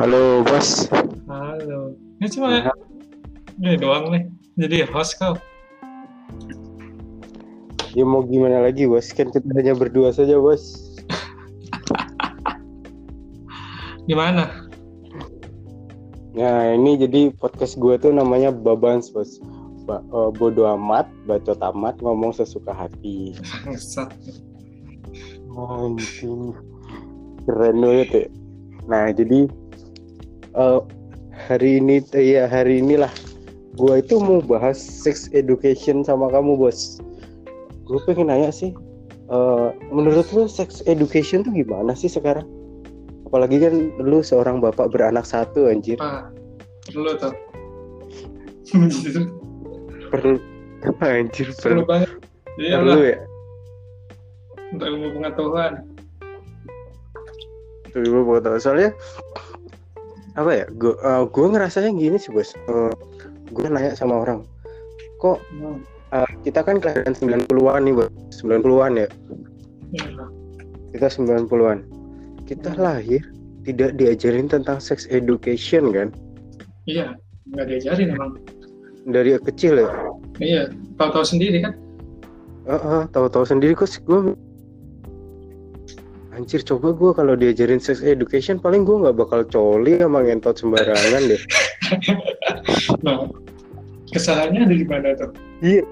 Halo bos. Halo. Ini cuma ini doang nih. Jadi host kau. Ya mau gimana lagi bos? Kan kita hanya berdua saja bos. Gimana? Nah ini jadi podcast gue tuh namanya Babans bos. Ba uh, bodo amat, bacot amat, ngomong sesuka hati. Anjing. Keren banget ya. Nah jadi uh, hari ini eh, ya hari inilah gue itu mau bahas sex education sama kamu bos. Gue pengen nanya sih, uh, menurut lu sex education tuh gimana sih sekarang? Apalagi kan lu seorang bapak beranak satu anjir. Pak, perlu tuh. Perlu anjir perlu banget. Iya perlu ya. untuk ilmu pengetahuan. Gue mau tahu soalnya apa ya? Gue uh, gue ngerasanya gini sih bos. Uh, gue nanya sama orang, kok Hmm. uh, kita kan kelahiran 90-an nih bos, 90-an ya. Iya. Kita 90-an. Kita lahir tidak diajarin tentang sex education kan Iya, nggak diajarin emang. dari kecil ya. Iya, tahu-tahu sendiri kan. Heeh, tahu-tahu sendiri kok gue Anjir coba gue kalau diajarin sex education paling gue nggak bakal coli sama ngentot sembarangan deh. Nah, kesalahannya ada di mana tuh? Iya.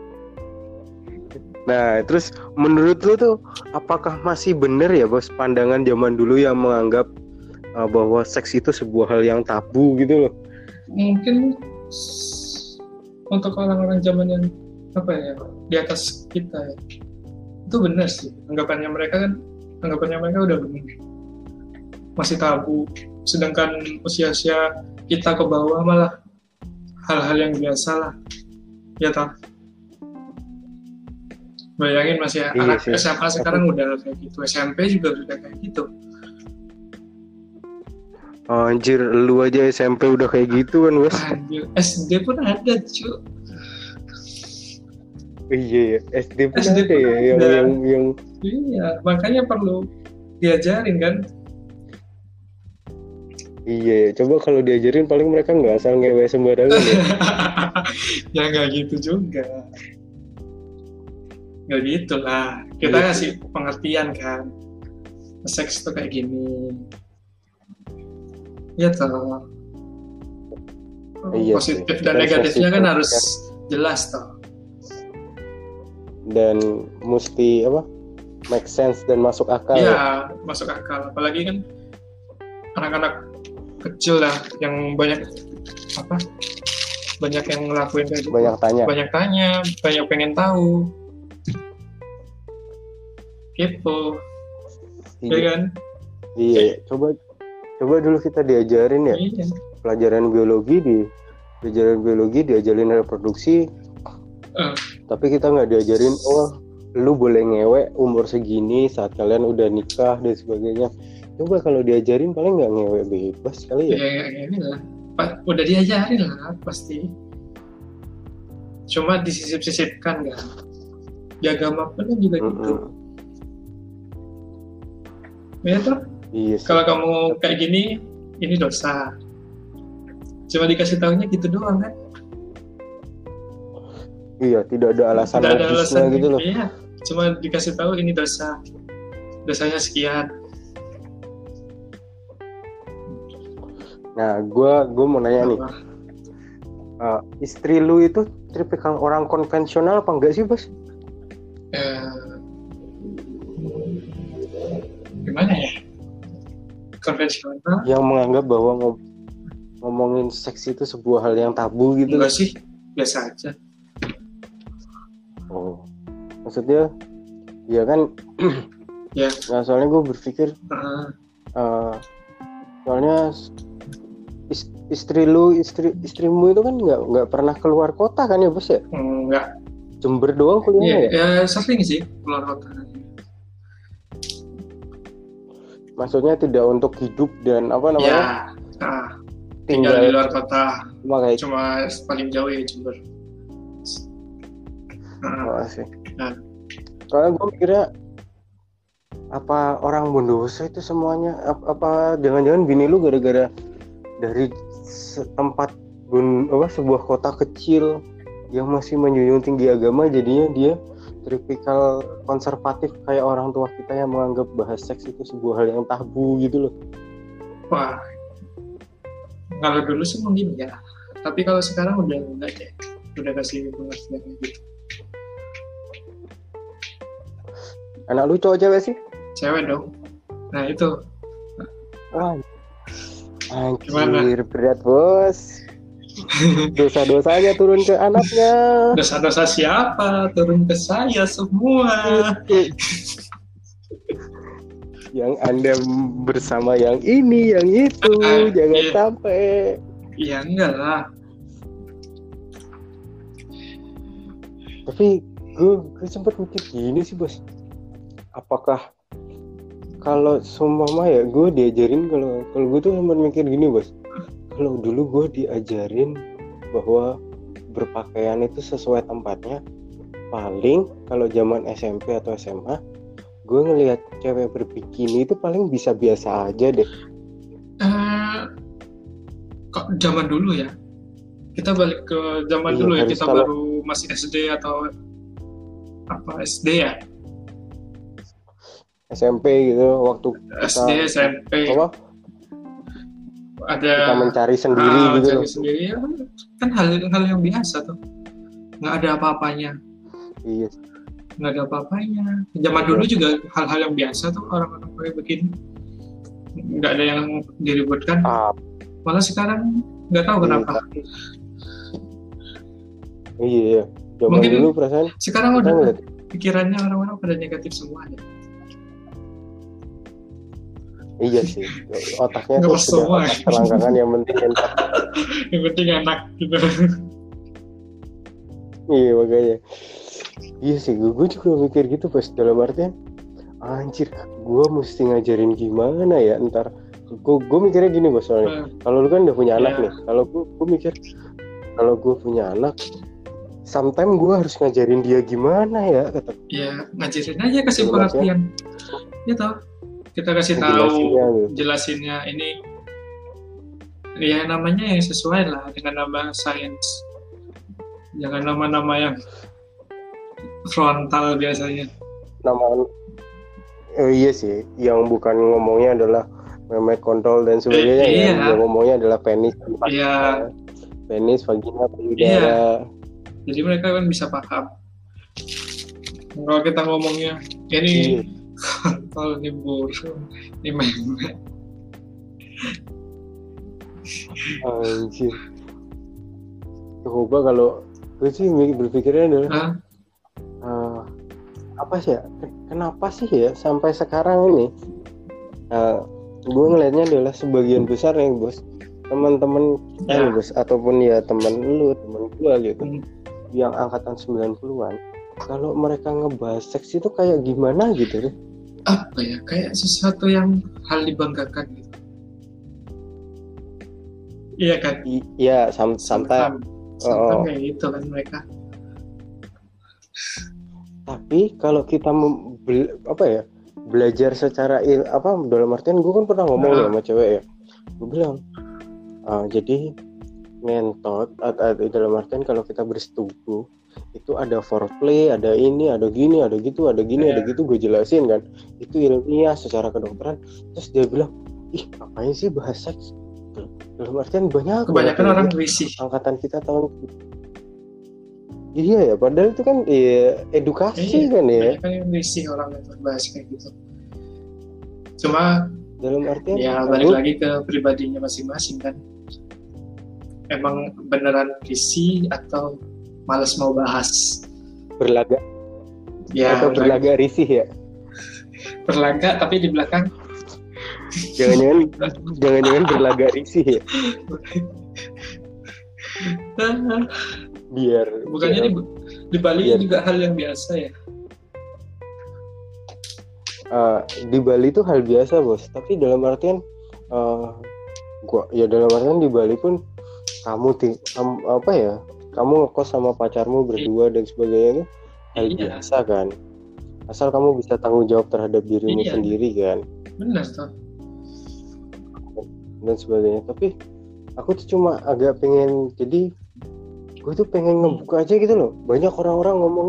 Nah, terus menurut lu tuh apakah masih bener ya bos pandangan zaman dulu yang menganggap uh, bahwa seks itu sebuah hal yang tabu gitu loh? Mungkin untuk orang-orang zaman yang apa ya di atas kita ya, itu benar sih anggapannya mereka kan anggapannya mereka udah benar masih tabu. Sedangkan usia-usia kita ke bawah malah hal-hal yang biasa lah. Ya toh? Bayangin masih Iya anak sih. SMA sekarang udah kayak gitu. SMP juga udah kayak gitu. Anjir, lu aja SMP udah kayak gitu kan bos? Anjir, SD pun ada cu Iya, ya. SD pun SD ada ya yang, yang yang iya makanya perlu diajarin kan iya. ya. Coba kalau diajarin paling mereka nggak asal ngewe sembarangan ya. ya nggak gitu juga nggak gitu lah kita Iya kasih pengertian kan seks itu kayak gini ya toh Iya positif sih. dan negatifnya kan harus jelas toh Dan mesti apa? Make sense dan masuk akal. ya. Iya masuk akal apalagi kan anak-anak kecil lah yang banyak apa banyak yang ngelakuin kayak gitu Banyak tanya. banyak tanya banyak pengen tahu ya Iya, kan iya. ya. Coba coba dulu kita diajarin ya iya pelajaran biologi di pelajaran biologi diajarin reproduksi. Tapi kita nggak diajarin oh lu boleh ngewe umur segini saat kalian udah nikah dan sebagainya. Coba kalau diajarin paling nggak ngewe bebas kali ya, ya. ya, ya, ini lah udah diajarin lah pasti cuma disisip-sisipkan kan di agama pun kan juga gitu Mm-mm. ya toh Iya sih. kalau kamu kayak gini ini dosa cuma dikasih tahunya gitu doang kan Iya, tidak ada alasan tidak ada alasan gitu loh. iya cuma dikasih tahu ini dosa. Dosanya sekian. Nah, gua gua mau nanya nih, uh, istri lu itu tipikal orang konvensional apa enggak sih, Bos? Eh, gimana ya? Konvensional? Yang menganggap bahwa ngom- ngomongin seks itu sebuah hal yang tabu gitu. enggak sih. Biasa aja Oh. Maksudnya ya kan ya. Nah, soalnya gue berpikir eh, uh, soalnya is- istri lu istri istrimu itu kan nggak nggak pernah keluar kota kan ya bos ya? Enggak. Jember doang kuliahnya ya, ya? ya sering sih keluar kota. Maksudnya tidak untuk hidup dan apa namanya? Ya nah, tinggal tinggal di luar kota. Cuma kayak cuma paling jauh ya Jember Oh, sih. Soalnya gue mikirnya apa orang Bondowoso itu semuanya ap- apa jangan-jangan bini lu gara-gara dari tempat gun apa sebuah kota kecil yang masih menjunjung tinggi agama jadinya dia tipikal konservatif kayak orang tua kita yang menganggap bahas seks itu sebuah hal yang tabu gitu loh. Wah. Kalau dulu sih mungkin ya. Tapi kalau sekarang udah enggak deh udah kasih pengertian gitu anak lu cowok cewek sih? Cewek dong. Nah itu. Wah Gimana? anjir berat bos. Dosa-dosanya turun ke anaknya. Dosa-dosa siapa? Turun ke saya semua. Yang anda bersama yang ini yang itu. Ah, jangan iya. sampai. Ya enggak lah. Tapi gue gue sempat mikir gini sih bos apakah kalau seumpama ya gue diajarin kalau kalau gue tuh sempat mikir gini bos. Kalau dulu gue diajarin bahwa berpakaian itu sesuai tempatnya paling kalau zaman SMP atau SMA gue ngelihat cewek berbikini itu paling bisa biasa aja deh. Eh, kok zaman dulu ya? Kita balik ke zaman Iya, dulu ya kita kalau- baru masih SD atau apa SD ya SMP gitu waktu SD SMP apa? Ada kita mencari sendiri ah, gitu cari loh. sendiri. Ya, kan hal hal yang biasa tuh. Nggak ada apa-apanya. Iya. Nggak ada apa-apanya. Zaman dulu juga hal-hal yang biasa tuh orang-orang pakai begini. Nggak ada yang diributkan. Ah. Malah sekarang nggak tahu kenapa. Iya. Iya zaman Mungkin- dulu perasaan sekarang udah ngeliat. pikirannya orang-orang pada negatif semuanya Iya sih, otaknya Nggak tuh sudah semua. otak selangkangan yang penting enak. yang penting enak gitu Iya makanya. Iya sih, gue juga mikir gitu pas dalam artian anjir, gue mesti ngajarin gimana ya ntar. Gue gue mikirnya gini bos soalnya. Kalau lu kan udah punya anak Iya. nih, kalau gue gue mikir kalau gue punya anak, sometimes gue harus ngajarin dia gimana ya kata ya ngajarin aja kasih pengertian gitu kita kasih tahu jelasinnya gitu. jelasinnya ini ya namanya yang sesuai lah dengan nama sains jangan nama-nama yang frontal biasanya Nama eh, iya sih, yang bukan ngomongnya adalah memek kontrol dan sebagainya Eh, ya. iya. Yang ngomongnya adalah penis, Iya. penis, vagina, payudara. jadi mereka kan bisa paham kalau kita ngomongnya Iya. ini kontol ini burung ini memek Anjir. Coba kalau gue sih berpikirnya adalah Hah? eh, apa sih ya? Ken- Kenapa sih ya sampai sekarang ini? eh, gue ngelihatnya adalah sebagian besar nih bos teman-teman kita Ya. bos ataupun ya teman lu teman gue gitu Hmm. yang angkatan 90-an kalau mereka ngebahas seks itu kayak gimana gitu deh apa ya kayak sesuatu yang hal dibanggakan gitu. Iya kan? I- ya sam sampai Sometimes Oh. kayak gitu kan mereka. Tapi kalau kita apa ya belajar secara il- apa dalam artian gue kan pernah ngomong Nah. sama cewek ya. Gue bilang "Ah, jadi ngentot at- at- dalam artian kalau kita bersetubuh itu ada foreplay ada ini ada gini ada gitu ada gini ada Iya. gitu gue jelasin kan. Itu ilmiah secara kedokteran. Terus dia bilang ih ngapain sih bahas seks dalam artian banyak kebanyakan orang risih angkatan kita tahun iya ya padahal itu kan iya, edukasi Iya, kan ya. kebanyakan yang risih orang yang berbahas kayak gitu. Cuma dalam artian ya balik lagi ke pribadinya masing-masing kan. Emang beneran risih atau males mau bahas. Berlaga. Ya atau berlaga. risih ya? Berlaga tapi di belakang. Jangan-jangan jangan-jangan berlaga risih ya? Biar bukannya di, di Bali Iya. juga hal yang biasa ya? Eh, di Bali itu hal biasa bos. Tapi dalam artian eh, gua ya dalam artian di Bali pun kamu ti- kam- apa ya kamu ngekos sama pacarmu berdua dan sebagainya itu hal Iya. biasa kan? Asal kamu bisa tanggung jawab terhadap dirimu Iya. sendiri kan? Benar tuh dan sebagainya. Tapi aku tuh cuma agak pengen jadi gue tuh pengen ngebuka aja gitu loh. Banyak orang-orang ngomong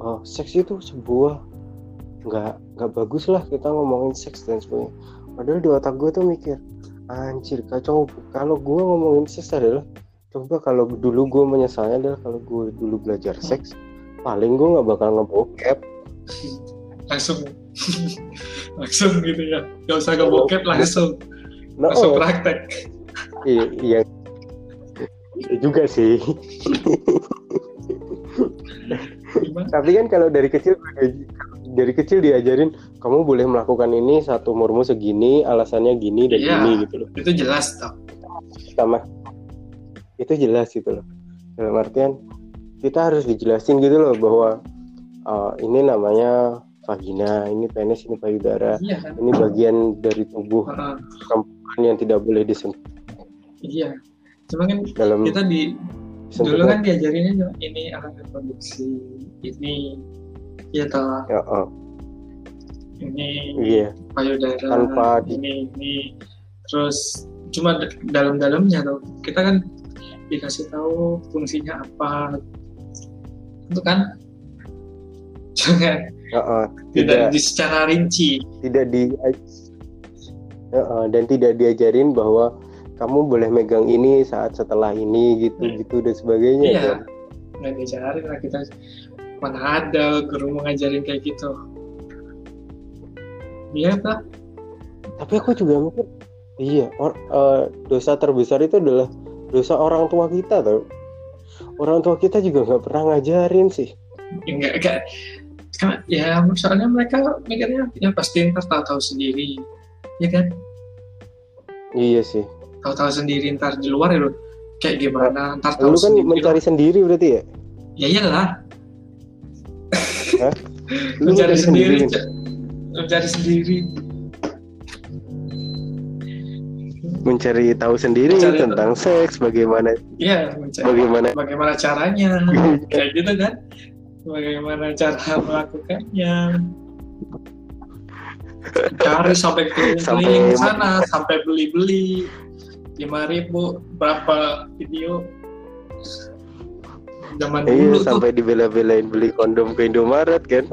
oh, seks itu sebuah nggak nggak bagus lah kita ngomongin seks dan sebagainya. Padahal di otak gue tuh mikir anjir kacau kalau gue ngomongin seks adalah coba kalau dulu gue menyesalnya adalah kalau gue dulu belajar seks paling gue nggak bakal ngebokep. Langsung. Langsung gitu ya. Gak usah ngebokep langsung. Nah, langsung oh, praktek. Iya, iya. Iya juga sih. Tapi kan kalau dari kecil dari kecil diajarin kamu boleh melakukan ini satu umurmu segini alasannya gini dan Iya. gini gitu loh. Itu jelas toh sama itu jelas gitu loh. Dalam artian kita harus dijelasin gitu loh bahwa uh, ini namanya vagina ini penis ini payudara. Iya kan? Ini bagian dari tubuh perempuan yang tidak boleh disentuh iya. Cuma kan dalam kita di dulu kan diajarinnya ini alat reproduksi ini ya toh. Ya, oh, ini iya. payudara Tanpa di- ini ini. Terus cuma dalam-dalamnya tuh kita kan dikasih tahu fungsinya apa. Itu kan? Jangan ya, oh, tidak tidak. di secara rinci. Tidak di Ya, uh, dan tidak diajarin bahwa kamu boleh megang ini saat setelah ini gitu Hmm. gitu dan sebagainya iya. kan? nggak diajarin lah kita mana ada guru mau ngajarin kayak gitu. Iya pak. Tapi aku juga mikir iya or- uh, dosa terbesar itu adalah dosa orang tua kita tau. Orang tua kita juga nggak pernah ngajarin sih. Ya, enggak ya soalnya mereka mikirnya ya pasti ntar tahu-tahu sendiri ya kan? Iya sih. Tahu-tahu sendiri ntar di luar ya lo kayak gimana ntar tahu lu kan sendiri mencari sendiri berarti ya? Ya iyalah. Lu mencari sendiri ca- mencari sendiri mencari tahu sendiri Mencari tentang seks bagaimana iya bagaimana bagaimana caranya. Kayak gitu kan? Bagaimana cara melakukannya? Cari sampai keliling-keliling Sampai- sana sampai beli-beli. Lima ribu berapa video? Zaman iya dulu tuh. sampai dibela-belain beli kondom ke Indomaret kan?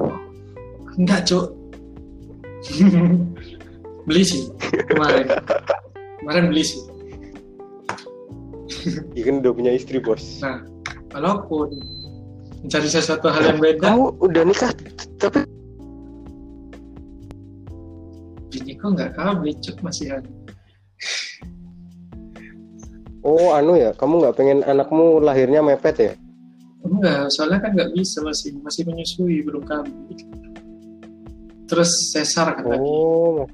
Enggak cuk. Beli sih kemarin kemarin beli sih. Iya kan udah punya istri bos. Nah walaupun mencari sesuatu hal yang beda. Kamu udah nikah tapi biniku nggak kabel cuk masih ada. Oh anu ya kamu nggak pengen anakmu lahirnya mepet ya? Enggak, soalnya kan nggak bisa masih masih menyusui belum kami. Terus sesar kan lagi. oh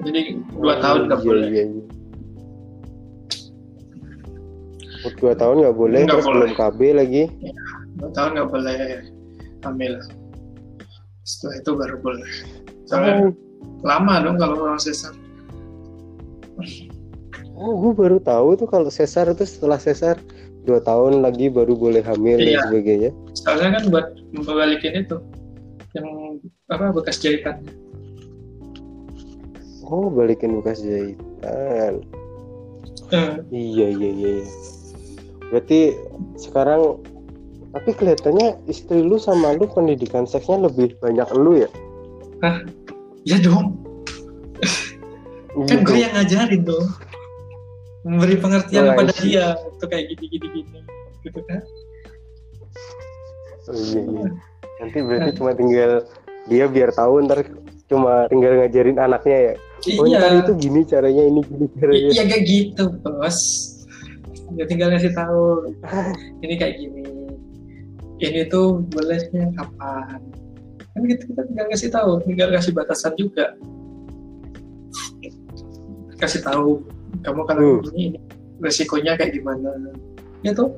Jadi dua tahun nggak boleh. iya, iya. Oh, dua tahun nggak boleh terus boleh. belum KB lagi Dua tahun nggak boleh hamil. Setelah itu baru boleh. Soalnya oh, lama dong kalau orang sesar. oh gue baru tahu tuh kalau sesar itu setelah sesar dua tahun lagi baru boleh hamil Iya. dan sebagainya Soalnya kan buat membalikin itu yang apa bekas jahitan. Oh balikin bekas jahitan Eh, iya iya iya iya. berarti sekarang tapi kelihatannya istri lu sama lu pendidikan seksnya lebih banyak lu ya ya dong, kan Gitu. gue yang ngajarin dong. Memberi pengertian I kepada dia itu kayak gini gini gini gitu kan. Oh, iya, iya. Nanti berarti cuma tinggal dia biar tahu ntar cuma tinggal ngajarin anaknya ya. Oh iya. ntar itu gini caranya ini gini caranya. Iya kayak gitu bos. Ya tinggal ngasih tahu. Ini kayak gini. Ini tuh bolehnya kapan? Kan kita, kita tinggal ngasih tahu, tinggal kasih batasan juga. Kasih tahu kamu kalau Hmm. ini, ini resikonya kayak gimana. Ya tuh.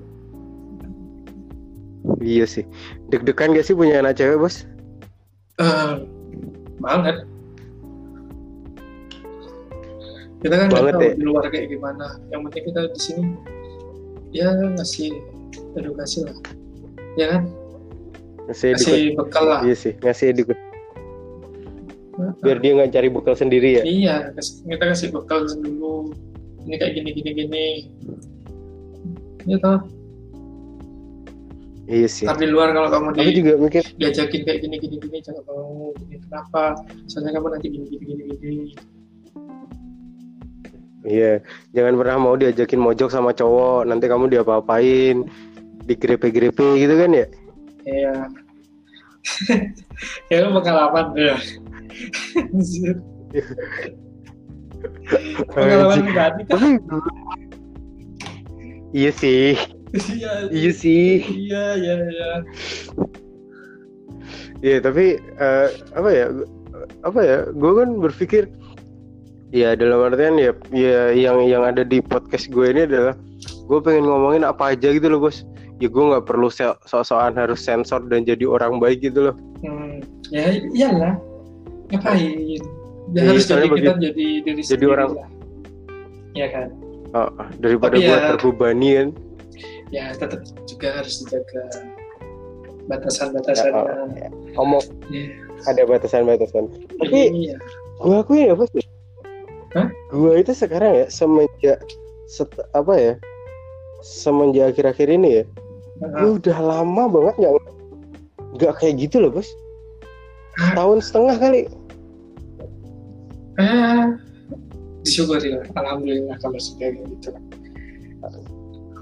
Iya sih. Deg-degan gak sih punya anak cewek bos? eh, banget. Kita kan nggak Banget tahu ya? di luar kayak gimana. Yang penting kita di sini ya ngasih edukasi lah. Ya kan? Ngasih edukasi. Bekal lah. Iya sih ngasih edukasi. biar dia nggak cari bekal sendiri ya iya kita kasih bekal dulu ini kayak gini gini gini ya toh iya sih tapi luar kalau kamu di, juga mikir diajakin kayak gini gini gini jangan mau gini kenapa soalnya kamu nanti gini gini gini gini iya jangan pernah mau diajakin mojok sama cowok nanti kamu diapa-apain digrepe-grepe gitu kan ya? Iya. Ya lu pengalaman ya pengalaman pribadi kan iya sih. Iya iya. Sih. Iya iya iya. Iya tapi eh, apa ya? Apa ya? Gue kan berpikir ya dalam artian ya ya yang yang ada di podcast gue ini adalah gue pengen ngomongin apa aja gitu loh bos. Ya gue nggak perlu sok-sokan harus sensor dan jadi orang baik gitu loh. Hmm, ya iyalah. Ngapain ya Iya, harus jadi kita jadi diri jadi orang- lah. Ya kan? Oh, daripada gue ya- terbebani kan? Ya tetap juga harus dijaga batasan-batasannya Ya, ngomong ya, ada batasan-batasan. Tapi iya gue akuin ya bos Hah? gue itu sekarang ya semenjak set- apa ya semenjak akhir-akhir ini ya gue udah lama banget nggak nggak kayak gitu loh bos. Tahun setengah kali. Eh disyukuri lah alhamdulillah kalau sudah gitu.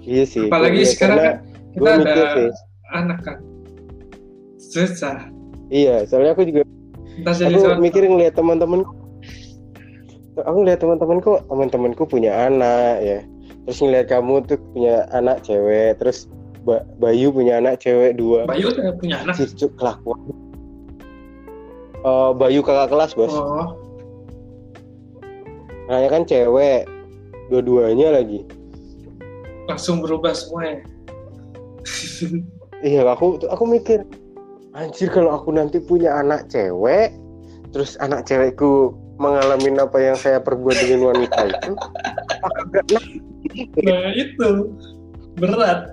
Iya sih apalagi Gua- sekarang kan kita ada mikir sih. anak kan. Susah. Iya soalnya aku juga aku seorang- mikir ngeliat teman-teman aku ngeliat teman-temanku teman-temanku punya anak ya. Terus ngeliat kamu tuh punya anak cewek terus Ba- Bayu punya anak cewek dua. Bayu punya anak? Cicu kelakuan. Eh, Bayu kakak kelas bos. Oh. Anaknya kan cewek dua-duanya lagi. Langsung berubah semua ya? Iya aku aku mikir anjir kalau aku nanti punya anak cewek terus anak cewekku mengalami apa yang saya perbuat dengan wanita itu apakah gak nah, itu berat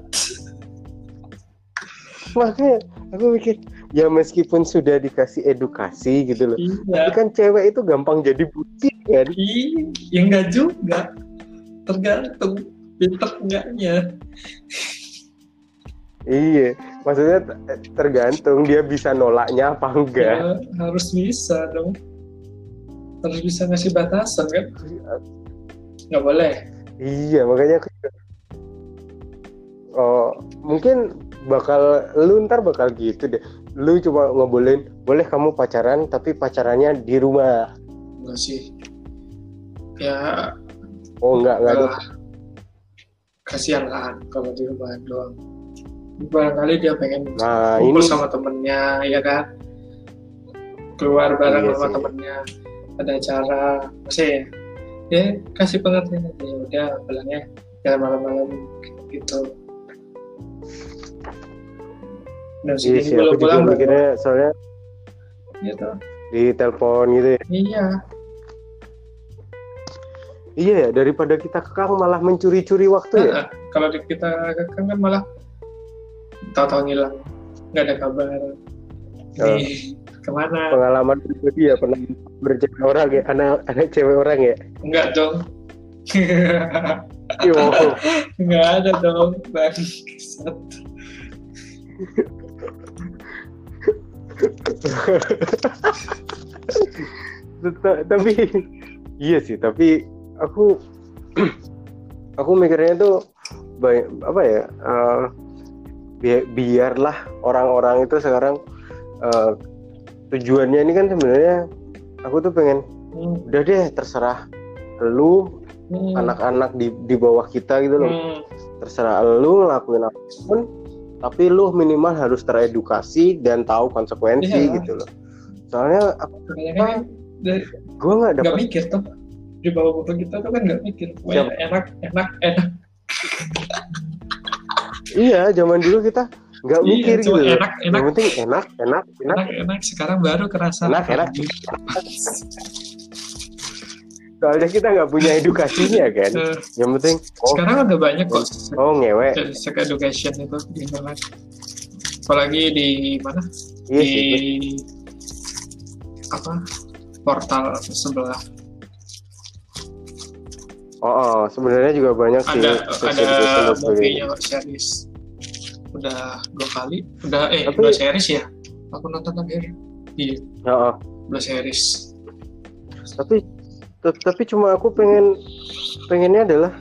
makanya aku mikir ya meskipun sudah dikasih edukasi gitu loh iya tapi kan cewek itu gampang jadi bucin kan Iya, ya enggak juga. Tergantung pinter enggaknya. iya maksudnya tergantung dia bisa nolaknya apa enggak Ya, harus bisa dong. Harus bisa ngasih batasan kan? Nggak boleh. Iya, makanya aku juga- Oh, mungkin bakal lu ntar bakal gitu deh. Lu cuma ngebolehin, boleh kamu pacaran tapi pacarannya di rumah. Enggak sih. Ya, Oh enggak, enggak. kalah. Kasihan lah kalau di rumah doang. Barangkali dia pengen Nah, kumpul ini sama temennya, ya kan? Keluar bareng Iya sama sih. temennya. Ada acara, masih ya? Ya, kasih pengertian aja. Ya udah, bilangnya jangan malam-malam gitu. Dan iya sini sih, juga pulang-pulang baru- mikirnya soalnya gitu. di telepon gitu ya. Iya, Iya ya, daripada kita kekang malah mencuri-curi waktu ya. Nah, kalau di- kita kan kan malah tahu-tahu ngilang, nggak ada kabar. Oh. Ke mana? Pengalaman pribadi ya pernah berjalan orang ya, anak anak cewek orang ya. Enggak dong. Yo, Enggak ada dong, tapi iya sih tapi aku aku mikirnya tuh banyak apa ya eh, bi- biarlah orang-orang itu sekarang eh, tujuannya ini kan sebenarnya aku tuh pengen Hmm, udah deh terserah lu hmm, anak-anak di di bawah kita gitu loh. Hmm. terserah lu ngelakuin apa pun tapi lu minimal harus teredukasi dan tahu konsekuensi Iya. gitu loh. Soalnya aku kan gue nggak dapat mikir tuh di bawah-bawah kita tuh kan nggak mikir Siap. enak enak enak. Iya, zaman dulu kita nggak Iya, mikir gitu. enak enak Yang penting enak, enak, enak. enak enak sekarang baru kerasa Enak, enak. Soalnya kita nggak punya edukasinya kan. Eh, Yang penting, oh, sekarang udah banyak kok oh ngewe. sex education itu di internet apalagi di mana Iya di sih. apa portal sebelah Oh, oh, sebenarnya juga banyak sih ada sex ada movie-nya kok, series udah dua kali udah eh Tapi- dua series ya aku nonton terakhir iya. Oh, dua series. Tapi tapi cuma aku pengen pengennya adalah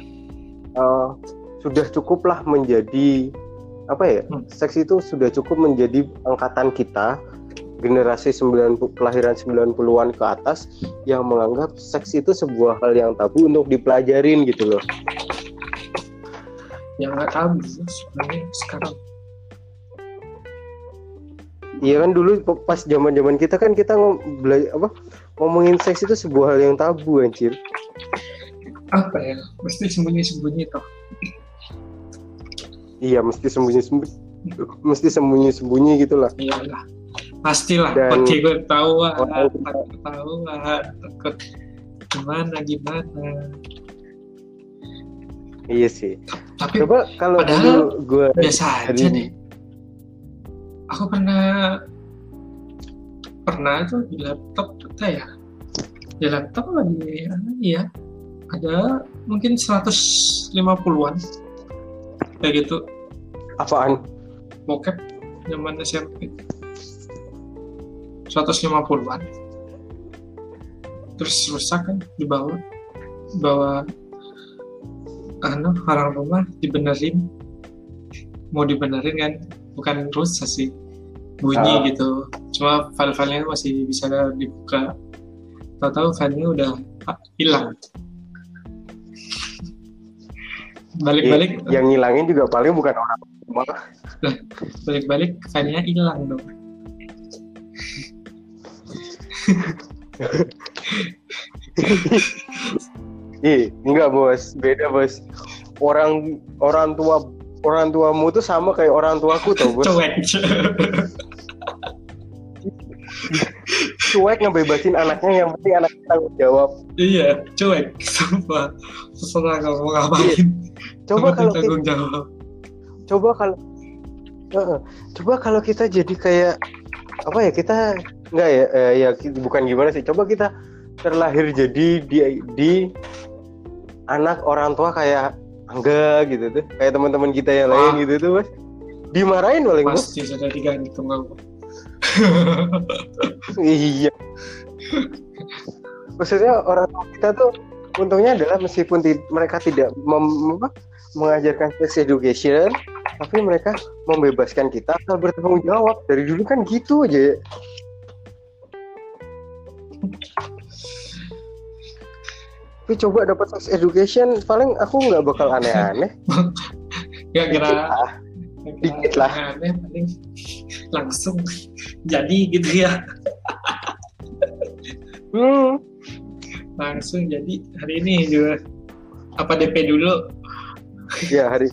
uh, sudah cukuplah menjadi apa ya Hmm. seks itu sudah cukup menjadi angkatan kita generasi 90 kelahiran 90-an ke atas yang menganggap seks itu sebuah hal yang tabu untuk dipelajarin gitu loh. yang nggak tahu sebenarnya sekarang Iya kan dulu pas zaman-zaman kita kan kita ngom, apa ngomongin seks itu sebuah hal yang tabu anjir. apa ya mesti sembunyi-sembunyi toh Iya mesti sembunyi-sembunyi mesti sembunyi-sembunyi gitu lah. iyalah pastilah Dan- takut ketahuan Orang- takut ketahuan takut gimana gimana Iya sih. tapi Coba kalau Padahal dulu gue biasa aja deh aku pernah pernah tuh di laptop kita ya? Di laptop lagi ya? Ada mungkin 150-an kayak gitu. Apaan? bokep zaman SMP 150-an terus rusak kan dibawa bawa anu orang rumah dibenerin. Mau dibenerin kan bukan rusak sih. Bunyi Ah. gitu. Cuma file-filenya masih bisa dibuka. Tahu-tahu filenya udah ah, hilang. Balik-balik. Yang ngilangin juga paling bukan orang balik-balik filenya hilang dong. Ih, enggak bos, beda bos. Orang orang tua orang tuamu tuh sama kayak orang tuaku tau bos. cuek Cuek ngebebasin anaknya yang penting anaknya tanggung jawab. Iya, cuek, sumpah. Terserah kamu mau ngapain. Coba kalau kita, tanggung jawab. coba kalau Heeh. coba kalau kita jadi kayak apa ya kita enggak ya eh, ya bukan gimana sih coba kita terlahir jadi di di anak orang tua kayak angga gitu tuh. Kayak teman-teman kita yang lain gitu tuh mas. Dimarahin paling Pasti sudah digantung aku. iya. Maksudnya orang kita tuh untungnya adalah meskipun ti- mereka tidak mem- mengajarkan sex education tapi mereka membebaskan kita asal bertanggung jawab. Dari dulu kan gitu aja. ya. Tapi coba dapat sex education paling aku nggak bakal aneh-aneh. Gak kira Ah, dikit lah. aneh paling langsung jadi gitu ya. hmm. Langsung jadi hari ini juga apa DP dulu? Ya hari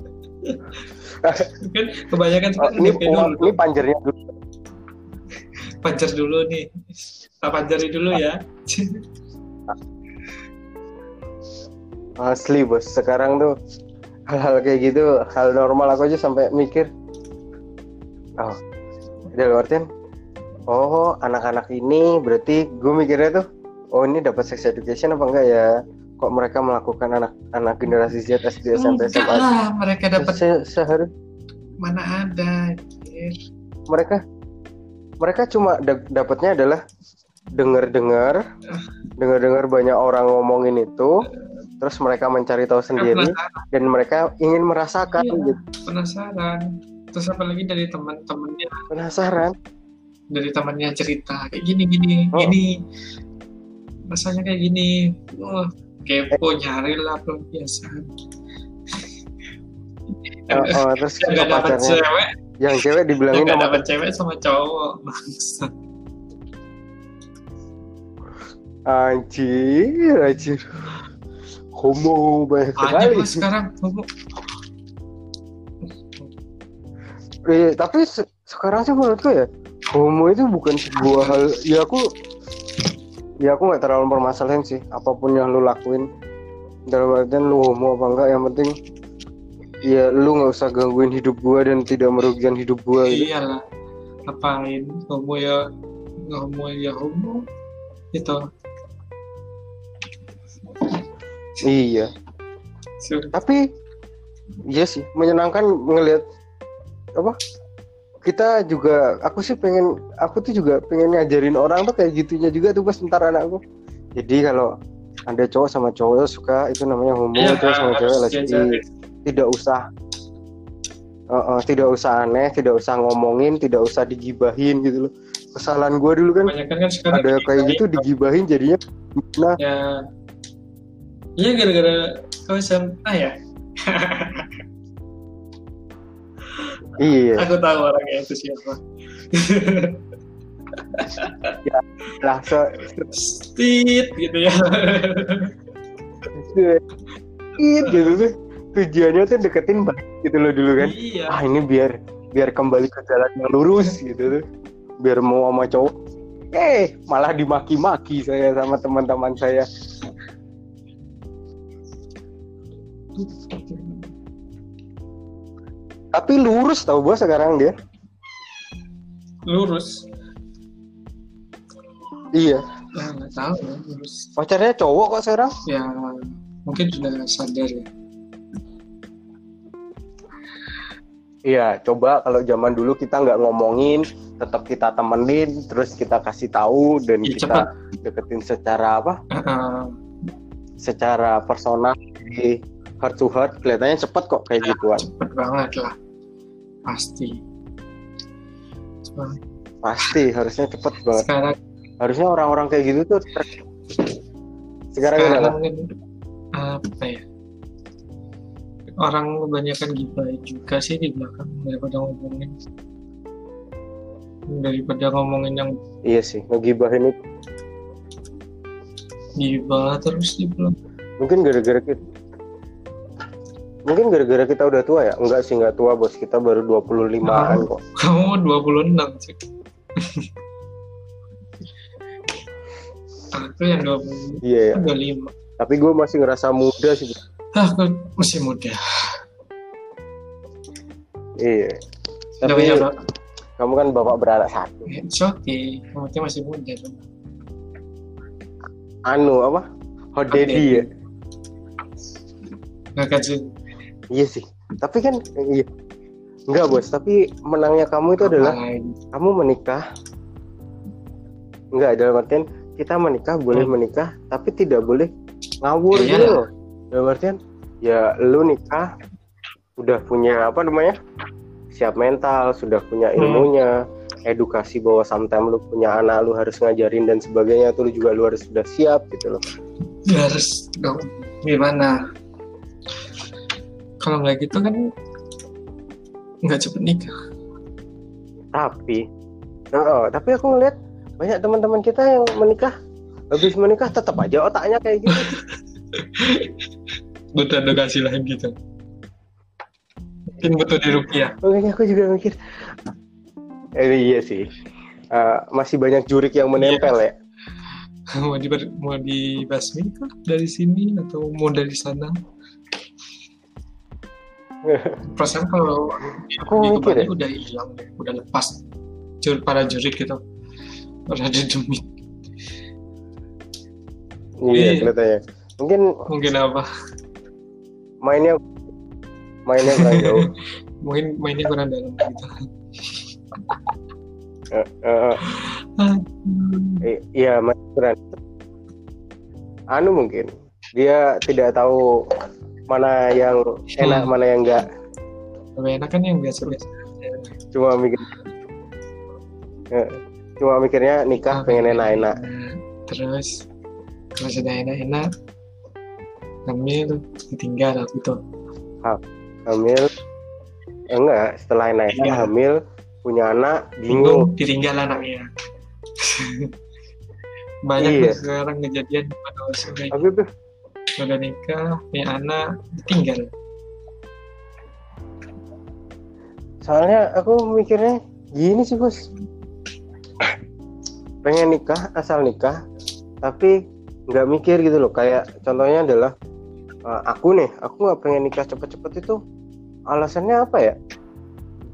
kan kebanyakan oh, ini DP dulu. ini panjernya dulu. Pancar dulu nih. Tak pancari dulu ya Asli bos, sekarang tuh hal-hal kayak gitu, hal normal aku aja sampai mikir, oh, dalam artian, oh anak-anak ini berarti gue mikirnya tuh, oh ini dapat sex education apa enggak ya? Kok mereka melakukan anak-anak generasi Z, SD, SMP, SMA? lah mereka dapat Se sehari mana ada anjir. mereka mereka cuma da- dapatnya adalah dengar-dengar, dengar-dengar banyak orang ngomongin itu, terus mereka mencari tahu sendiri penasaran. dan mereka ingin merasakan Iya. gitu. penasaran. Terus apalagi dari teman-temannya? Penasaran. dari temannya cerita kayak gini gini Oh. gini. Rasanya kayak gini. Wah kepo nyari lah pelampiasan Oh, oh, terus nggak ke dapat cewek. Yang cewek dibilangin sama dapat cewek sama cowok bangsa. Anjir anjir homo banyak sekali lah sekarang homo. Eh, tapi se- sekarang sih menurutku ya homo itu bukan sebuah hal ya aku ya aku nggak terlalu permasalahin sih apa pun yang lu lakuin dalam artian lu homo apa enggak yang penting ya lu nggak usah gangguin hidup gua dan tidak merugikan hidup gua gitu. iyalah ngapain homo ya homo ya homo itu iya. Tapi iya sih menyenangkan ngelihat apa kita juga aku sih pengen aku tuh juga pengen ngajarin orang tuh kayak gitunya juga tuh pas ntar anakku. Jadi kalau ada cowok sama cowok suka itu namanya homo Iya, cowok sama cewek lesbi diajarin. tidak usah Eh, eh, tidak usah aneh tidak usah ngomongin tidak usah digibahin gitu loh. Kesalahan gue dulu kan kan ada kayak gitu digibahin jadinya nah ya iya gara-gara kau SMA ya. Iya. Aku tahu orangnya itu siapa. Lah se, Stit gitu ya. Se- gitu tuh tujuannya tuh deketin baik gitu loh dulu kan. Iya. Ah ini biar biar kembali ke jalan yang lurus gitu tuh. Biar mau sama cowok. Eh malah dimaki-maki saya sama teman-teman saya tapi lurus tau bos sekarang dia. Lurus? Iya. Ya nggak tahu ya, lurus. Pacarnya cowok kok sekarang? Ya mungkin sudah sadar ya. Iya coba kalau zaman dulu kita nggak ngomongin tetap kita temenin terus kita kasih tahu dan Ya, kita deketin secara apa? Heeh. secara personal. di heart to heart kelihatannya cepet kok kayak gituan cepet banget lah. Pasti. Cuma pasti harusnya cepet banget. Sekarang harusnya orang-orang kayak gitu tuh ter- sekarang sekarang kan apa ya? Orang kebanyakan gibah juga sih di belakang daripada ngomongin. Daripada ngomongin yang iya sih ngegibahin itu gibah terus di belakang. Mungkin gara-gara kita mungkin gara-gara kita udah tua ya? Enggak sih enggak tua. Bos kita baru 25an kok. Kamu 26 sih aku yang 20 iya ya 25 tapi gue masih ngerasa muda sih ah aku masih muda. Iya. Tapi bro kamu kan bapak beranak satu. It's okay yang penting masih muda tuh anu apa? Hot daddy ya? Nggak kasih iya sih. Tapi kan iya. Enggak bos. Tapi menangnya kamu itu adalah kamu menikah. Enggak dalam artian kita menikah boleh Hmm. menikah tapi tidak boleh ngawur Iya. gitu loh. Dalam artian ya lu nikah udah punya apa namanya siap mental sudah punya Hmm. ilmunya edukasi bahwa sometimes lu punya anak lu harus ngajarin dan sebagainya itu lu juga lu harus sudah siap gitu loh. Ya, harus dong. Gimana kalau nggak gitu kan nggak cepet nikah. Tapi oh, tapi aku ngeliat banyak teman-teman kita yang menikah habis menikah tetap aja otaknya kayak gitu. Butuh edukasi lain gitu mungkin butuh di rupiah makanya aku juga mikir. Eh, iya sih. Eh, masih banyak jurik yang menempel ya. Mau di mau dibasmi kah? Dari sini atau mau dari sana perasaan kalau Aku mikir ya. udah hilang udah lepas jur para jurik gitu. Udah demi iya Iya. kelihatannya. Mungkin mungkin apa? mainnya mainnya kurang jauh. Mungkin mainnya kurang dalam gitu. Eh, eh, iya main kurang. Anu mungkin dia tidak tahu mana yang enak Hmm. mana yang enggak. Lebih enak kan yang biasa-biasa cuma mikir Eh, cuma mikirnya nikah pengen enak-enak. terus kalau sudah enak-enak hamil ditinggal gitu hamil eh, enggak setelah enak-enak Iya. hamil punya anak bingung bingung. ditinggal anaknya. Banyak Iya. sekarang kejadian pada aku tuh udah nikah punya anak ditinggal. Soalnya aku mikirnya gini sih bos. Pengen nikah asal nikah tapi nggak mikir gitu loh. Kayak contohnya adalah eh, aku nih aku nggak pengen nikah cepet-cepet itu alasannya apa ya?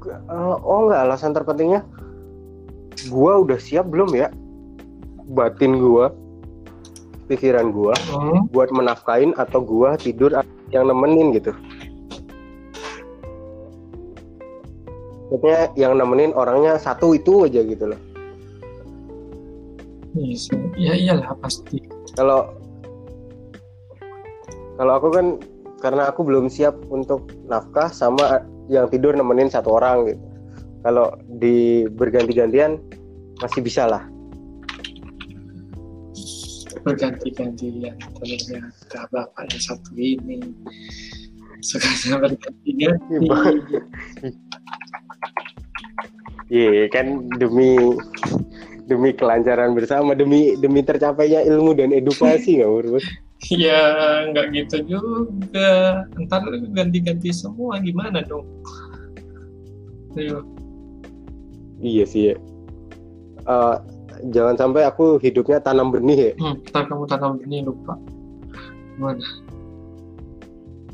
Eh, oh nggak alasan terpentingnya gua udah siap belum ya? Batin gua pikiran gua Hmm. buat menafkain atau gua tidur yang nemenin gitu. Maksudnya yang nemenin orangnya satu itu aja gitu loh. Iya sih. Ya iyalah pasti. Kalau kalau aku kan karena aku belum siap untuk nafkah sama yang tidur nemenin satu orang gitu. Kalau di berganti-gantian masih bisa lah. Berganti-gantian ternyata bapak yang satu ini sekarang berganti-ganti Iya kan demi demi kelancaran bersama demi demi tercapainya ilmu dan edukasi nggak Bro? ya nggak gitu juga ntar ganti-ganti semua gimana dong Ayo. Iya sih ya. Eh, jangan sampai aku hidupnya tanam benih ya. Hmm, ntar kamu tanam benih lupa gimana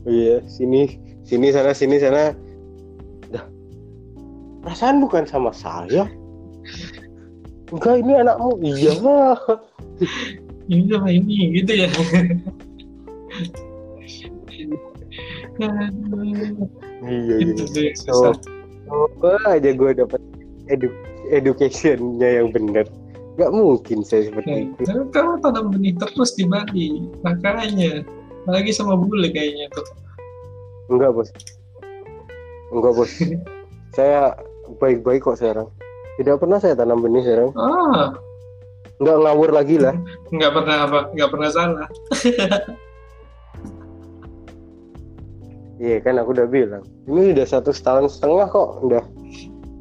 Iya sini sini sana sini sana. Dah. Perasaan bukan sama saya. Enggak ini anakmu. Iya. ini sama ini gitu ya Iya itu iya. tuh yang susah Coba aja gue dapat edu educationnya yang benar. Gak mungkin saya seperti itu. Nah, kamu tanam benih terus di Bali makanya apalagi sama bule kayaknya tuh Enggak bos. Enggak bos. saya baik-baik kok sekarang. Tidak pernah saya tanam benih sekarang. ah Enggak ngawur lagi lah. nggak pernah apa nggak pernah salah Iya kan aku udah bilang. Ini udah satu setahun setengah kok. Udah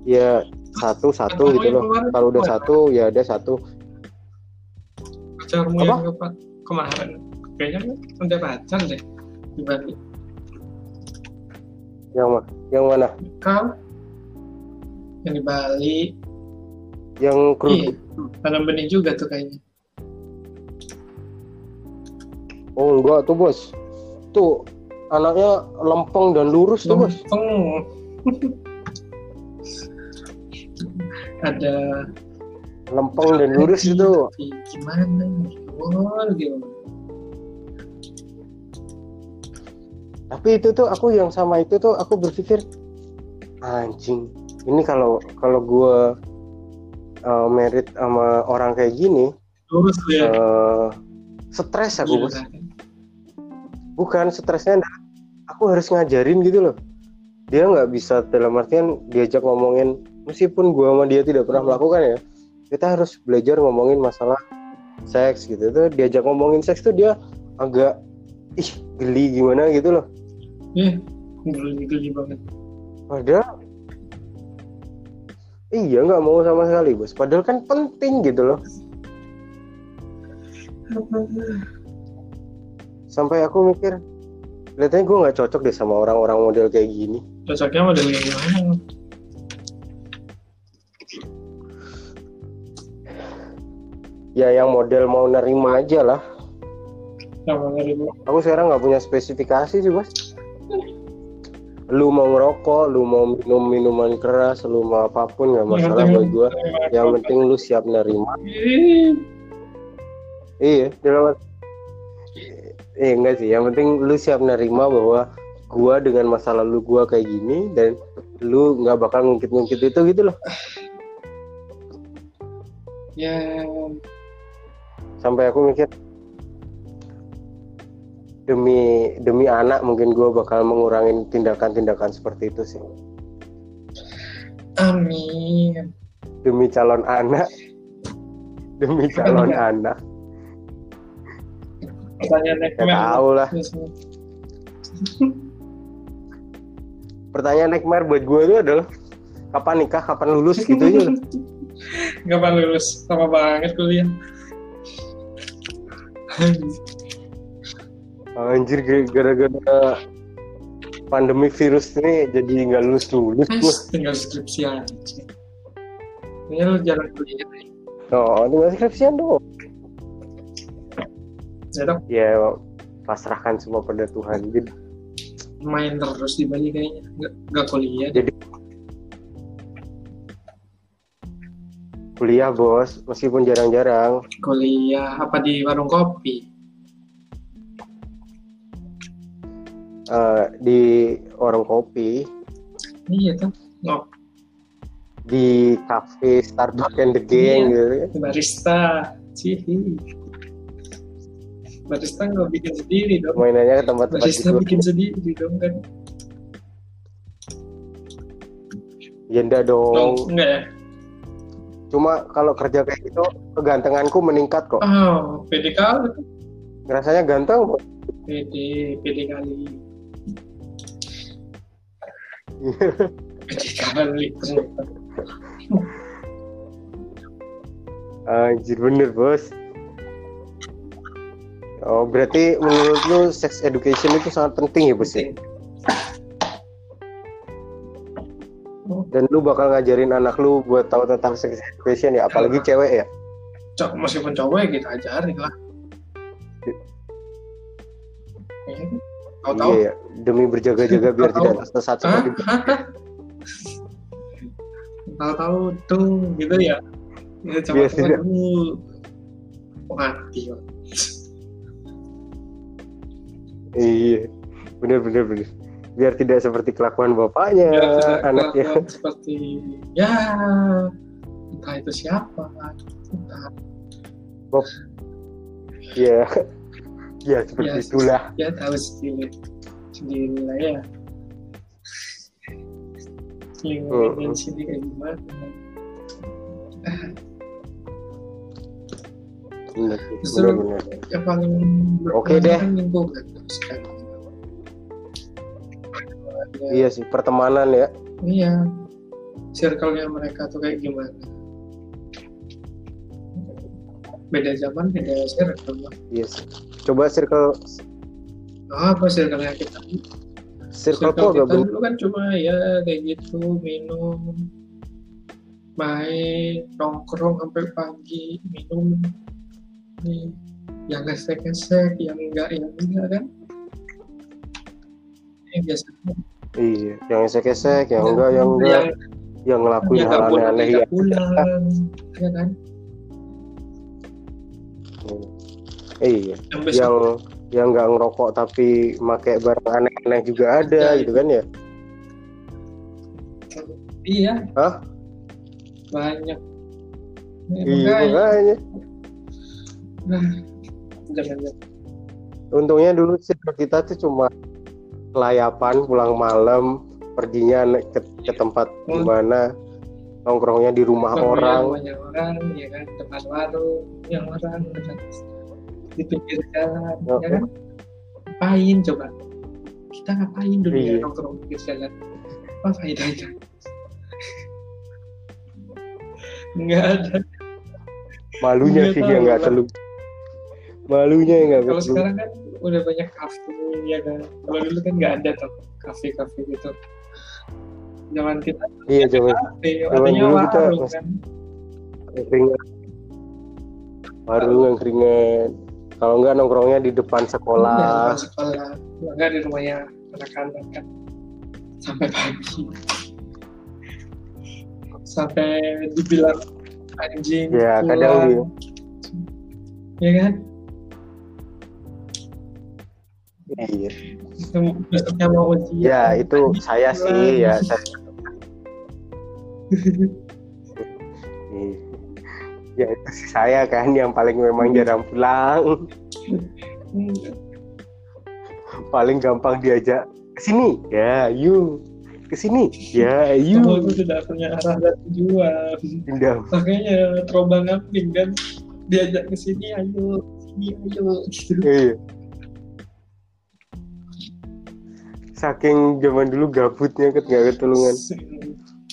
ya satu satu gitu loh. Kalau udah satu ya ada satu. pacarmu Apa? yang kemarin kayaknya kan udah pacar deh di Bali Yang mana? Yang mana? kau yang di Bali Yang iya kerudung. tanam benih juga tuh kayaknya Oh enggak tuh bos. Tuh anaknya lempeng dan lurus tuh bos. lempeng ada Lempeng dan lurus itu. Tapi gimana gimana gimana Tapi itu tuh aku yang sama itu tuh aku berpikir anjing. Ini kalau kalau gue uh, merit sama orang kayak gini, lurus ya eh, stres aku bos. kan? Bukan stresnya, aku harus ngajarin gitu loh. Dia nggak bisa dalam artian diajak ngomongin meskipun gua sama dia tidak pernah melakukan ya. Kita harus belajar ngomongin masalah seks gitu. Tuh diajak ngomongin seks tuh dia agak ih geli gimana gitu loh. Iya, geli geli banget. Padahal iya nggak mau sama sekali bos. Padahal kan penting gitu loh. Sampai aku mikir, kelihatannya gue nggak cocok deh sama orang-orang model kayak gini. Cocoknya model yang gimana? Ya yang model mau nerima aja lah. Yang mana ibu? Aku sekarang nggak punya spesifikasi sih bos. Lu mau ngerokok, lu mau minum minuman keras, lu mau apa pun nggak masalah buat gue. Yang penting lu siap nerima. Iya, dalam Eh enggak sih, yang penting lu siap nerima bahwa gua dengan masa lalu gua kayak gini dan lu nggak bakal ngungkit-ngungkit itu gitu loh. Ya, Sampai aku mikir demi demi anak mungkin gua bakal mengurangi tindakan-tindakan seperti itu sih. amin. Demi calon anak. Demi calon anak. Pertanyaan Ya nightmare. tahu lah. Pertanyaan nightmare buat gua itu adalah kapan nikah, kapan lulus gitu aja. Kapan lulus? Lama banget kuliah. Anjir gara-gara pandemi virus ini jadi nggak lulus lulus. Mas, tinggal skripsi aja. Ini lu jalan kuliah. Oh, tinggal skripsian dong. Ya dong, Ya pasrahkan semua pada Tuhan. Jadi main terus di Bali kayaknya. Nggak kuliah. Jadi- kuliah bos. Meskipun jarang-jarang. Kuliah apa di warung kopi? Eh, di warung kopi. Iya tuh. Oh, di cafe Starbucks and the Gang Iya. gitu barista. Cihi. Barista nggak bikin sendiri dong. Mainannya ke tempat-tempat barista gitu. bikin sendiri dong kan. Ya enggak oh, dong enggak ya cuma kalau kerja kayak gitu kegantenganku meningkat kok. Oh pede kali rasanya ganteng Bos. pede pede kali. Pede kali. Anjir bener bos. Oh berarti menurut lu sex education itu sangat penting ya bos ya dan lu bakal ngajarin anak lu buat tahu tentang sex education ya apalagi cewek ya. Cok, meskipun cowok ya kita ajarin lah. Ya, tahu-tahu. Iya ya. demi berjaga-jaga biar Tahu-tahu. tidak tersesat seperti tahu-tahu tuh gitu ya. Ya coba Biar tidak- mati iya bener bener bener biar tidak seperti kelakuan bapaknya Biar tidak anaknya. kelakuan seperti ya entah itu siapa entah. Ya. Ya seperti Ya, itulah. ya tahu sendiri sendiri lah ya. Lingkungan Hmm. sini kayak gimana? Bener Justru- bener, bener. yang paling Oke berperan deh. lingkungan kan Ya, iya sih pertemanan ya. Iya. Circle-nya mereka tuh kayak gimana? Beda zaman beda circle. Iya sih. Coba circle apa circle-nya kita? Circle circle kita dulu kan cuma ya kayak gitu minum main nongkrong sampai pagi minum. Nih yang gesek-gesek yang enggak yang enggak kan? Yang biasanya iya yang esek-esek yang Ya, enggak yang enggak. Yang yang ngelakuin yang hal aneh-aneh ya pulang ya kan? Iya. Yang yang yang nggak ngerokok tapi pakai barang aneh-aneh juga ada Ya, gitu kan ya? Iya. Hah? banyak. Ya, iya makanya. makanya. Nah, jangan jangan untungnya dulu circle kita tuh cuma kelayapan pulang malam perginya ke, ke tempat Hmm. gimana nongkrongnya di rumah orang banyak orang ya kan depan warung yang orang di pinggir jalan Oh. ya kan ngapain coba kita ngapain dulu ya Iya. nongkrong pinggir jalan apa faedahnya nggak ada malunya Nggak sih yang nggak Pak. Malunya yang nggak kalau sekarang kan udah banyak kafe ya kan? Kalau dulu kan nggak ada tuh kafe-kafe gitu. Zaman kita iya kafe Zaman adanya dulu kita warung kan warung yang keringat. Kalau nggak nongkrongnya di depan Iya, sekolah depan sekolah. Nggak di rumahnya anak-anak kan. Sampai pagi. Sampai dibilang anjing Ya, pulang. kadang di- ya kan iya. Itu besoknya mau ujian ya itu saya sih ya saya Iya. ya itu sih saya kan yang paling memang jarang pulang. Hmm, paling gampang diajak ke sini. Ya yuk ke sini. Ya kamu yuk tuh tidak punya arah dan tujuan. Makanya terombang ambing kan diajak ke sini ayo sini ayo. Gitu iya saking zaman dulu gabutnya kan nggak ketulungan.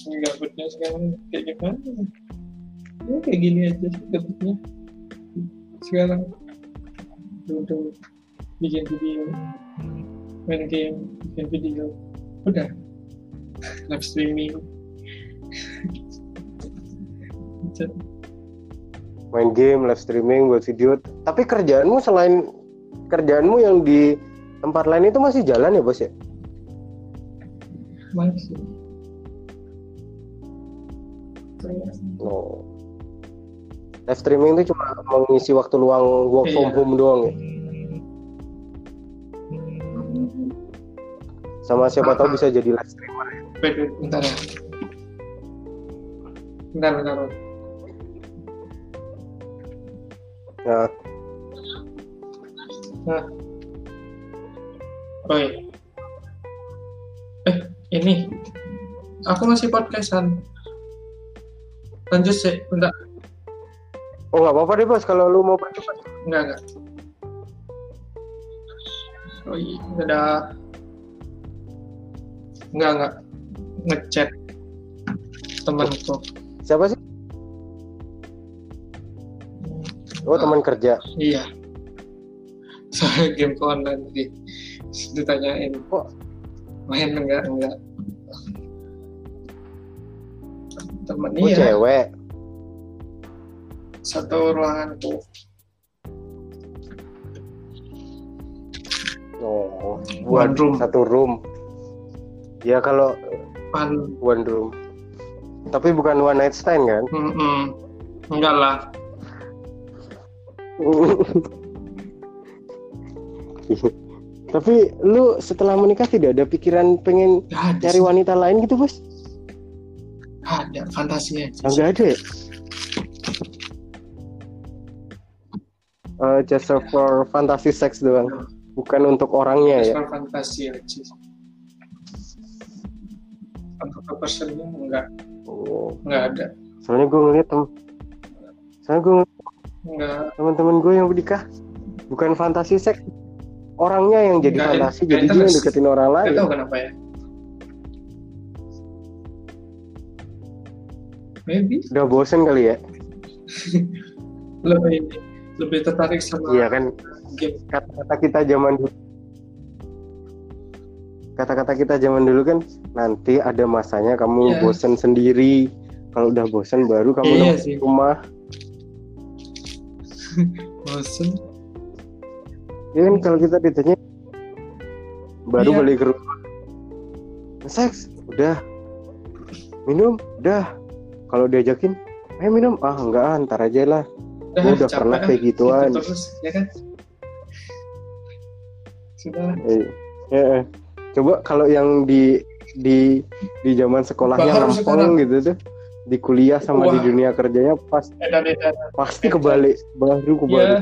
Gabutnya sekarang kayak gimana? Ya kayak gini aja sih gabutnya. Sekarang duduk bikin video main game bikin video. Udah. Live streaming. Main game live streaming buat video. Tapi kerjaanmu selain kerjaanmu yang di tempat lain itu masih jalan ya bos ya masih oh live streaming itu cuma mengisi waktu luang work from Iya. home doang ya sama siapa tahu Ah. bisa jadi live streamer bentar ya. Bentar, bentar. bentar. ya Nah. Oh iya. Ini. Aku masih podcastan. Lanjut sih, bentar. oh nggak apa-apa deh bos kalau lu mau Bos. Enggak, enggak. Oh iya, udah. Enggak, enggak. Ngechat temanku. siapa sih oh teman kerja Iya. Soalnya game online tadi ditanyain. Oh. Main enggak enggak. Temen oh iya cewek satu ruanganku. oh One room. satu room ya kalau Pan, one room tapi bukan one night stand kan mm enggak lah. tapi lu setelah menikah tidak ada pikiran pengen Enggak ada. cari sih. wanita lain gitu bos Ada fantasi aja. Ah, nggak ada ya Eh, just for fantasy sex doang bukan untuk orangnya ya Cuma fantasi aja. Untuk ke personnya enggak oh. enggak ada. soalnya gue ngeliat tem soalnya gue ngeliat Enggak teman-teman gue yang menikah bukan fantasi seks orangnya yang jadi fantasi nggak jadi dia yang deketin orang lain. Gak tahu kenapa ya. Maybe. Udah bosen kali ya? Lebih lebih tertarik sama iya kan. kata-kata kita zaman dulu. Kata-kata kita zaman dulu kan nanti ada masanya kamu Iya. bosen sendiri. Kalau udah bosen baru kamu Iya dapat sih. rumah. Bosen. Ya kan kalau kita ditanya baru Iya. balik ke rumah seks udah minum udah kalau diajakin ayo minum ah enggak ah, ntar aja lah Udah, udah capek pernah ah. kayak gituan. Gitu terus, ya kan? Sudah. Eh, ya, eh. coba kalau yang di di di zaman sekolahnya sekarang. gitu tuh di kuliah sama di Wah. dunia kerjanya pas Edan-edan. pasti kebalik baru kebalik Ya.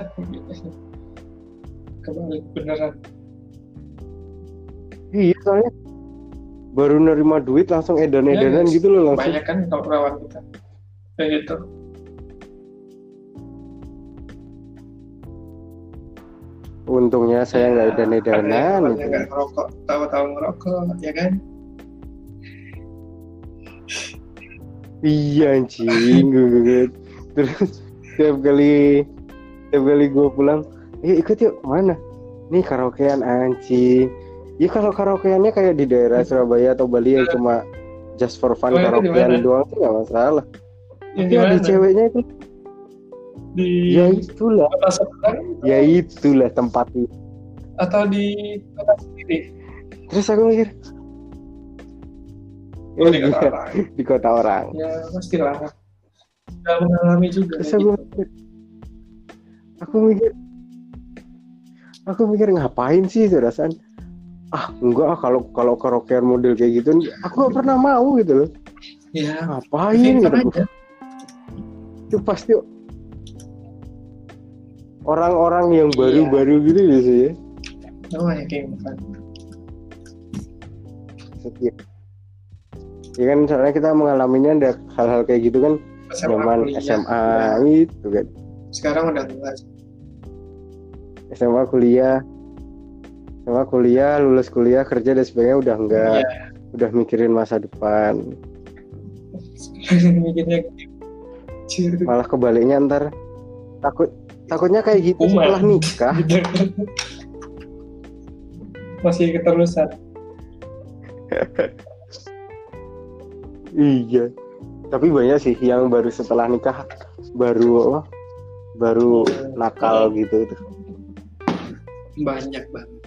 Kebalik beneran. iya soalnya baru nerima duit langsung edan-edanan Iya, gitu loh langsung Banyak kan kalau lawan kita. Kayak gitu. untungnya saya nggak Ya, edan-edanan gitu. nggak ngerokok, tahu-tahu ngerokok, ya kan? iya anjing gue gue terus tiap kali tiap kali gue pulang yuk ikut yuk mana nih karaokean anjing ya kalau karaokeannya kayak di daerah Surabaya atau Bali yang cuma just for fun Oh, itu karaokean doang sih nggak masalah Yang tapi ada ceweknya itu Di ya itulah kota ya itulah tempatnya atau di kota sendiri? terus aku mikir Oh, eh, di kota iya, orang. di kota orang Ya pastilah. Sudah mengalami juga. terus aku gitu. mikir aku mikir aku mikir ngapain sih itu rasaan? Ah enggak ah kalau kalau karaokean model kayak gitu aku gak pernah mau gitu loh. Ya, ngapain? Gitu itu pasti orang-orang yang Iya. baru-baru gitu biasanya Oh, ya kayak setiap ya kan soalnya kita mengalaminya ada hal-hal kayak gitu kan SMA, zaman kuliah. SMA Ya, gitu kan. Sekarang udah enggak. SMA kuliah SMA kuliah lulus kuliah kerja dan sebagainya udah enggak Iya. udah mikirin masa depan kecil. malah kebaliknya ntar takut takutnya kayak gitu Kumat. setelah nikah Masih keterusan. iya tapi banyak sih yang baru setelah nikah baru apa baru nakal gitu Banyak banget.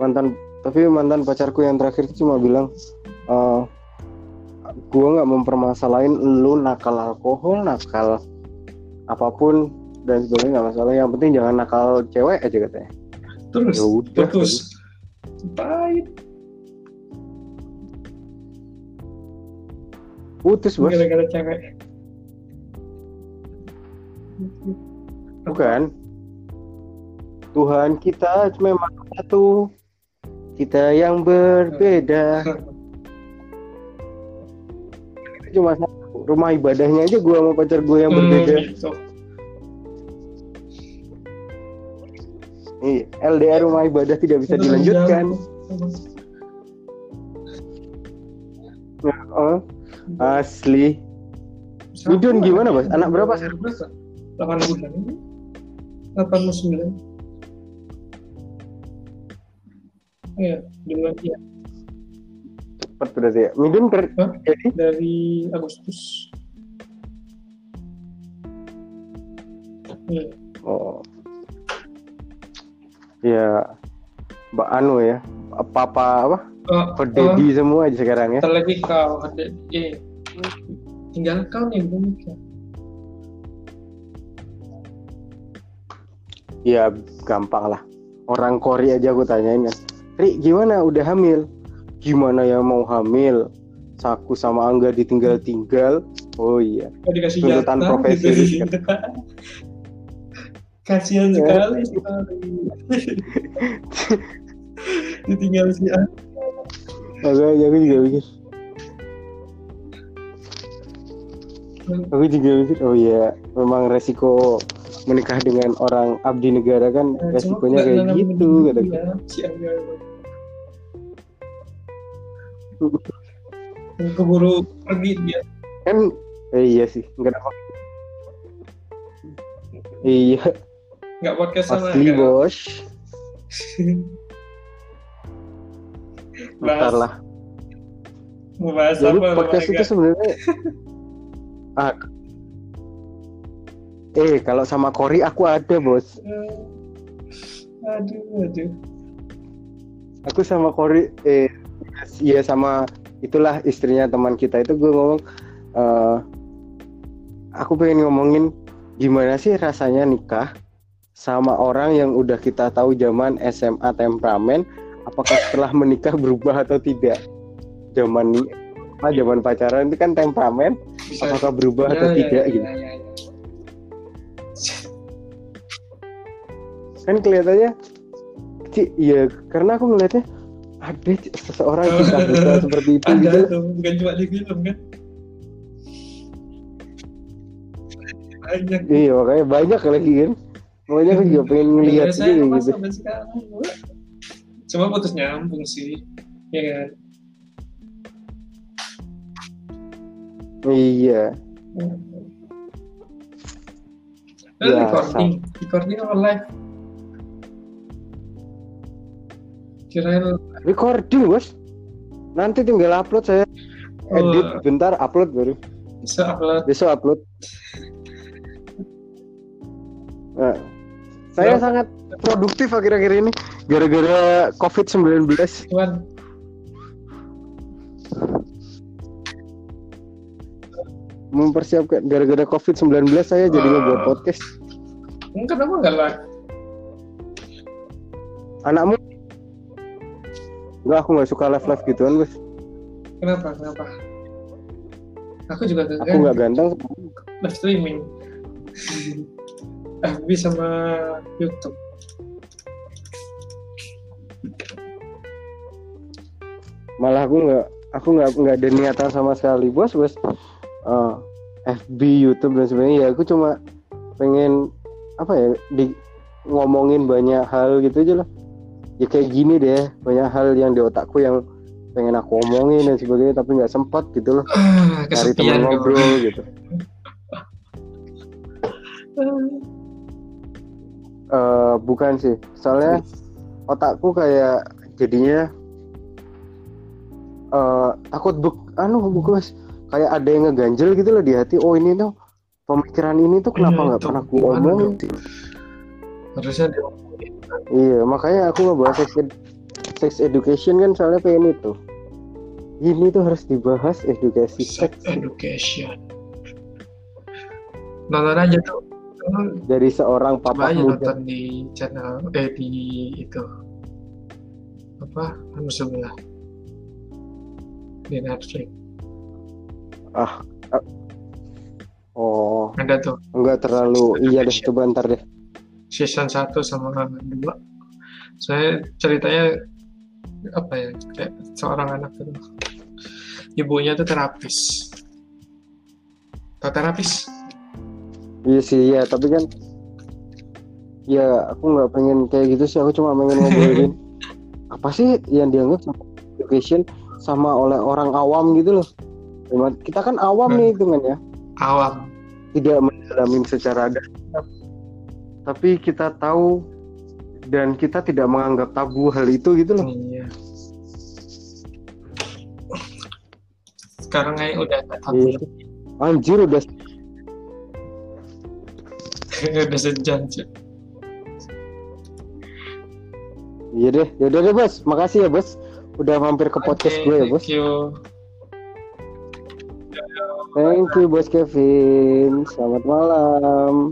mantan tapi mantan pacarku yang terakhir itu cuma bilang eh, gue nggak mempermasalahin lu nakal alkohol nakal apa pun dan sebagainya nggak masalah. Yang penting jangan nakal cewek aja katanya. Terus Ya udah, putus pahit. Putus bos. Gara-gara cewek bukan Tuhan kita memang satu kita yang berbeda cuma satu rumah ibadahnya aja gue sama pacar gue yang berbeda Hmm, gitu. Iya, LDR rumah ibadah tidak bisa dilanjutkan jauh. oh, asli Midun gimana. Bos? Anak berapa, Sir? 8 bulan. 89. Iya, dia. cepet berarti ya Midun ker- Hah? Dari Agustus. Iya. oh ya Mbak Anu ya papa apa Pak Dedi semua aja sekarang ya lagi kau ada eh tinggal kau nih belum nikah. Ya gampang lah. Orang Kori aja aku tanyain kan. Ri gimana? Udah hamil? Gimana ya mau hamil? Saku sama Angga ditinggal-tinggal. Oh iya. Tuntutan profesi gitu. Kasihan Ya. sekali. Ditinggal si A. makanya aku juga mikir. Aku juga mikir oh iya memang resiko menikah dengan orang abdi negara kan Nah, resikonya kayak gitu kata ya, si Angga itu. Keburu pergi dia. kan eh, iya sih nggak ada iya. Nggak podcast sama asli bos. Bentar lah. Mau bahas jadi apa podcast itu sebenarnya ah, eh kalau sama Kori aku ada bos. Eh, Aduh, aduh. aku sama Kori eh iya sama itulah istrinya teman kita itu gue ngomong eh, aku pengen ngomongin gimana sih rasanya nikah sama orang yang udah kita tahu zaman SMA temperamen apakah setelah menikah berubah atau tidak? Zaman apa zaman pacaran itu kan temperamen apakah berubah atau Ya, ya, tidak ya, gitu? ya, ya, kan kelihatannya Ci, iya karena aku ngelihatnya ada seseorang kita buta seperti itu Ada gitu tuh, bukan cuma di film kan? Banyak. iya makanya banyak lagi kan makanya aku juga pengen ngelihat Ya, saya juga pas gitu. Cuma putus nyambung sih, ya kan? iya Eh, Biasa. recording, recording live? Kirain recording bos nanti tinggal upload saya edit Oh. bentar upload baru bisa upload. besok upload Nah, saya Ya. sangat produktif akhir-akhir ini gara-gara COVID-19 Cuman mempersiapkan gara-gara COVID-19 saya jadi Ah. ngebuat podcast mungkin kenapa nggak live? anakmu Enggak, aku nggak suka live live gituan bos Kenapa? Kenapa? Aku juga gak aku nggak ganteng live streaming. FB sama YouTube. malah aku nggak aku nggak nggak ada niatan sama sekali bos bos Eh, FB YouTube dan sebagainya ya aku cuma pengen apa ya di ngomongin banyak hal gitu aja lah ya kayak gini deh banyak hal yang di otakku yang pengen aku omongin dan sebagainya tapi nggak sempat gitu loh. Ah, cari kesepian teman ngobrol gitu. Eh, bukan sih. Soalnya otakku kayak jadinya eh takut buk anu buku mas. Kayak ada yang ngeganjel gitu loh di hati. Oh ini tuh pemikiran ini tuh kenapa Iya, nggak pernah gimana omongin? Harusnya diomongin. iya makanya aku ngebahas sex, ed- sex education kan soalnya pengen itu. Ini tuh harus dibahas edukasi sex education. Nonton aja tuh. Dari seorang coba papa aja muda. nonton di channel eh di itu. Apa? Anu sebelah? Di Netflix. Ah, ah. oh. Ada tuh. Enggak terlalu iya deh coba ntar deh season 1 sama 2 saya ceritanya apa ya kayak seorang anak itu. Ibunya tuh terapis. Tau terapis? Iya sih iya tapi kan ya aku nggak pengen kayak gitu sih. Aku cuma pengen ngobrolin apa sih yang dianggap education sama oleh orang awam gitu loh. Kita kan awam nih hitungan ya awam. Tidak mendalamin secara dalam tapi kita tahu dan kita tidak menganggap tabu hal itu gitu loh. Iya. Sekarang kayak udah tabu Iya. anjir udah udah sejam cuy. iya deh. Yaudah deh bos. Makasih ya bos. Udah mampir ke podcast Oke, gue ya bos. thank you. Thank you bos Kevin. Selamat malam